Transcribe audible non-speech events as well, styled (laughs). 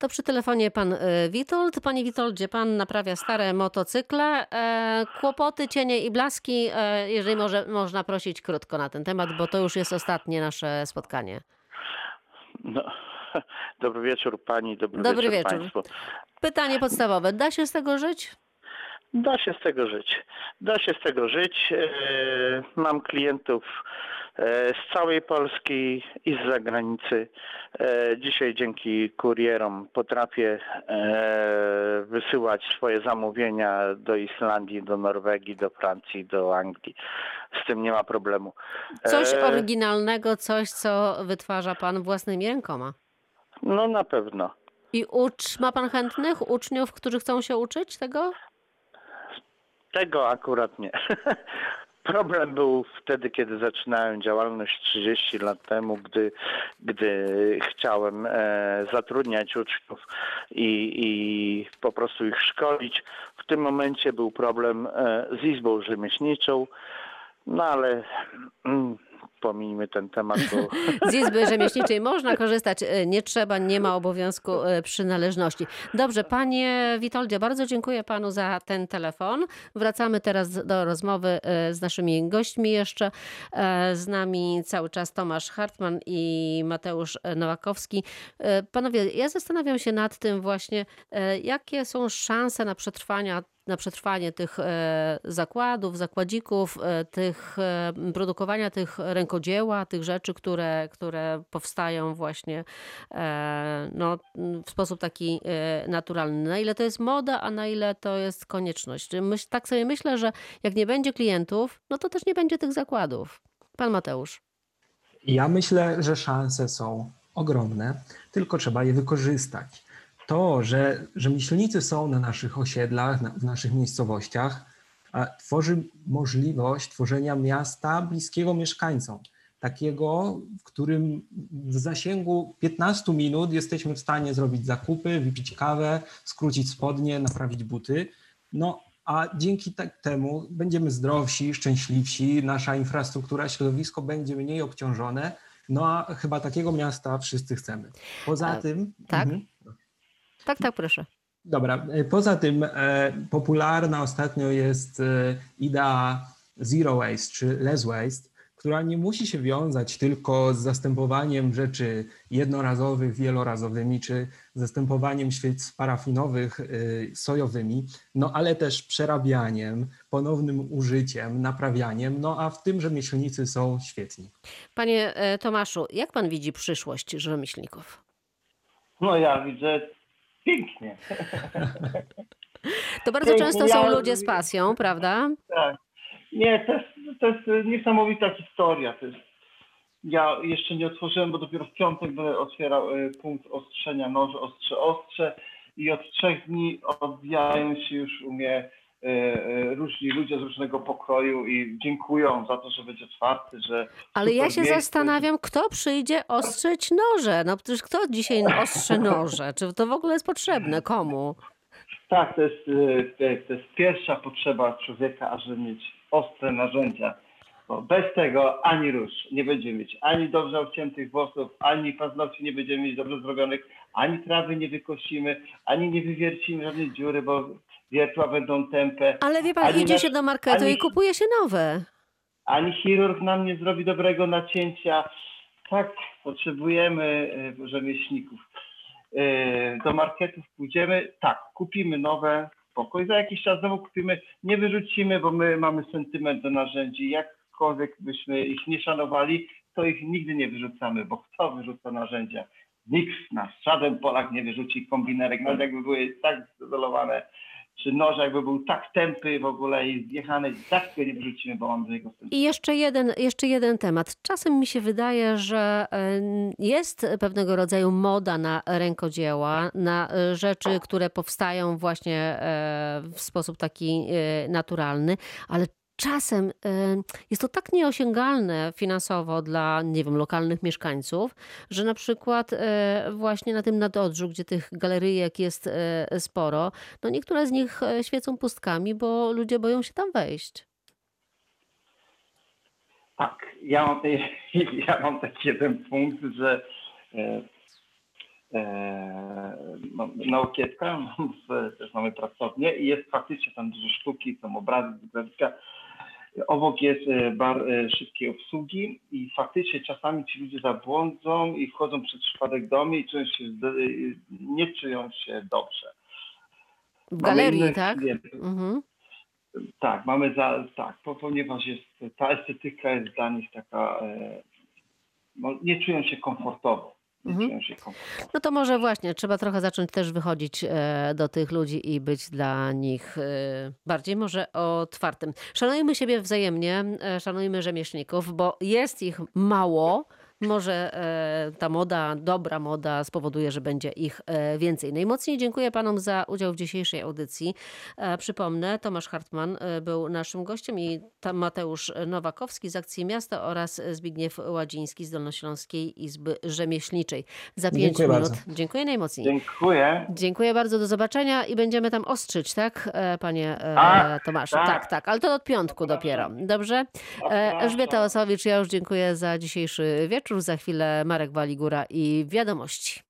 To przy telefonie pan e, Witold. Panie Witoldzie, pan naprawia stare motocykle. E, Kłopoty, cienie i blaski, e, jeżeli może, można prosić krótko na ten temat, bo to już jest ostatnie nasze spotkanie. No, (laughs) dobry wieczór pani, dobry, Dobry wieczór, wieczór. państwu. Pytanie podstawowe. Da się z tego żyć? Da się z tego żyć. Da się z tego żyć. E, Mam klientów z całej Polski i z zagranicy. E, Dzisiaj dzięki kurierom potrafię e, wysyłać swoje zamówienia do Islandii, do Norwegii, do Francji, do Anglii. Z tym nie ma problemu. Coś E, oryginalnego, coś, co wytwarza pan własnymi rękoma. No na pewno. I ucz, ma pan chętnych uczniów, którzy chcą się uczyć tego? Tego akurat nie. (laughs) Problem był wtedy, kiedy zaczynałem działalność 30 lat temu, gdy, gdy chciałem e, zatrudniać uczniów i, i po prostu ich szkolić. W tym momencie był problem e, z izbą rzemieślniczą, no ale mm, pomijmy ten temat, bo (laughs) Z Izby Rzemieślniczej można korzystać, e, nie trzeba, nie ma obowiązku e, przynależności. Dobrze, panie Witoldzie, bardzo dziękuję panu za ten telefon. Wracamy teraz do rozmowy e, z naszymi gośćmi jeszcze. Z nami cały czas Tomasz Hartman i Mateusz Nowakowski. Panowie, ja zastanawiam się nad tym właśnie, jakie są szanse na przetrwania na przetrwanie tych e, zakładów, zakładzików, e, tych e, produkowania tych rękodzieła, tych rzeczy, które, które powstają właśnie no, w sposób taki naturalny. Na ile to jest moda, a na ile to jest konieczność. Myśl, tak sobie myślę, że jak nie będzie klientów, no to też nie będzie tych zakładów. Pan Mateusz. Ja myślę, że szanse są ogromne, tylko trzeba je wykorzystać. To, że rzemieślnicy są na naszych osiedlach, na, w naszych miejscowościach, a tworzy możliwość tworzenia miasta bliskiego mieszkańcom. Takiego, w którym w zasięgu 15 minut jesteśmy w stanie zrobić zakupy, wypić kawę, skrócić spodnie, naprawić buty. No, a dzięki temu będziemy zdrowsi, szczęśliwsi, nasza infrastruktura, środowisko będzie mniej obciążone. No a chyba takiego miasta wszyscy chcemy. Poza A, tym. tak? Mhm. Tak, tak, proszę. Dobra, e, poza tym e, popularna ostatnio jest e, idea zero waste czy less waste, która nie musi się wiązać tylko z zastępowaniem rzeczy jednorazowych wielorazowymi, czy zastępowaniem świec parafinowych e, sojowymi, no ale też przerabianiem, ponownym użyciem, naprawianiem, no a w tym rzemieślnicy są świetni. Panie e, Tomaszu, jak pan widzi przyszłość rzemieślników? No ja widzę pięknie. (laughs) To bardzo Pięknie, często są ja- ludzie z pasją, prawda? Tak. Nie, to jest, to jest niesamowita historia. To jest, ja jeszcze nie otworzyłem, bo dopiero w piątek będę otwierał e, punkt ostrzenia noży, ostrze, ostrze i od trzech dni odbijają się już u mnie różni ludzie z różnego pokroju i dziękują za to, że będzie otwarty, że Ale ja się miejsce. zastanawiam, kto przyjdzie ostrzyć noże. No przecież kto dzisiaj ostrze noże? Czy to w ogóle jest potrzebne? Komu? Tak, to jest, e, to- to jest pierwsza potrzeba człowieka, ażeby mieć ostre narzędzia. Bo bez tego ani rusz nie będziemy mieć ani dobrze obciętych włosów, ani paznokci nie będziemy mieć dobrze zrobionych, ani trawy nie wykosimy, ani nie wywiercimy żadnej dziury, bo wiertła będą tępe, Ale wie pan, Ani idzie na- się do marketu ani- i kupuje się nowe. ani chirurg nam nie zrobi dobrego nacięcia. Tak, potrzebujemy e, rzemieślników. E, Do marketów pójdziemy, tak, kupimy nowe, spokój, za jakiś czas znowu kupimy, nie wyrzucimy, bo my mamy sentyment do narzędzi, jakkolwiek byśmy ich nie szanowali, to ich nigdy nie wyrzucamy, bo kto wyrzuca narzędzia? Nikt nas, żaden Polak nie wyrzuci kombinerek, nawet jakby były tak zdolowane, czy noż jakby był tak tępy w ogóle i zjechany, tak go nie wyrzucimy, bo do niego sentyment. I jeszcze jeden, jeszcze jeden temat. Czasem mi się wydaje, że jest pewnego rodzaju moda na rękodzieła, na e, rzeczy, które powstają właśnie e, w sposób taki e, naturalny, ale czasem e, jest to tak nieosiągalne finansowo dla, nie wiem, lokalnych mieszkańców, że na przykład e, właśnie na tym nadodrzu, gdzie tych galeryjek jest e, sporo, no niektóre z nich świecą pustkami, bo ludzie boją się tam wejść. Tak, ja mam, (laughs) ja mam taki jeden punkt, że mam naukietka, mam w- też mamy pracownię i jest faktycznie tam dużo sztuki, są obrazy, widowiska. Obok jest e, bar e, szybkiej obsługi i faktycznie czasami ci ludzie zabłądzą i wchodzą przez przypadek do mnie i czują się, e, nie czują się dobrze. W galerii, tak? Mhm. Tak, mamy za, tak, po- ponieważ jest, ta estetyka jest dla nich taka, no, nie czują się komfortowo. Mhm. No to może właśnie trzeba trochę zacząć też wychodzić e, do tych ludzi i być dla nich e, bardziej może otwartym. Szanujmy siebie wzajemnie, e, szanujmy rzemieślników, bo jest ich mało. Może e, ta moda, dobra moda spowoduje, że będzie ich e, więcej. Najmocniej dziękuję panom za udział w dzisiejszej audycji. E, przypomnę, Tomasz Hartman był naszym gościem i tam Mateusz Nowakowski z Akcji Miasta oraz Zbigniew Ładziński z Dolnośląskiej Izby Rzemieślniczej. Za pięć Dziękuję minut. bardzo. Dziękuję najmocniej. Dziękuję. Dziękuję bardzo, do zobaczenia i będziemy tam ostrzyć, tak, e, panie e, Tak, Tomaszu? tak. Tak, tak, ale to od piątku dopiero. Dobrze? E. Elżbieta Osowicz, ja już dziękuję za dzisiejszy wieczór. Za chwilę Marek Waligura i wiadomości.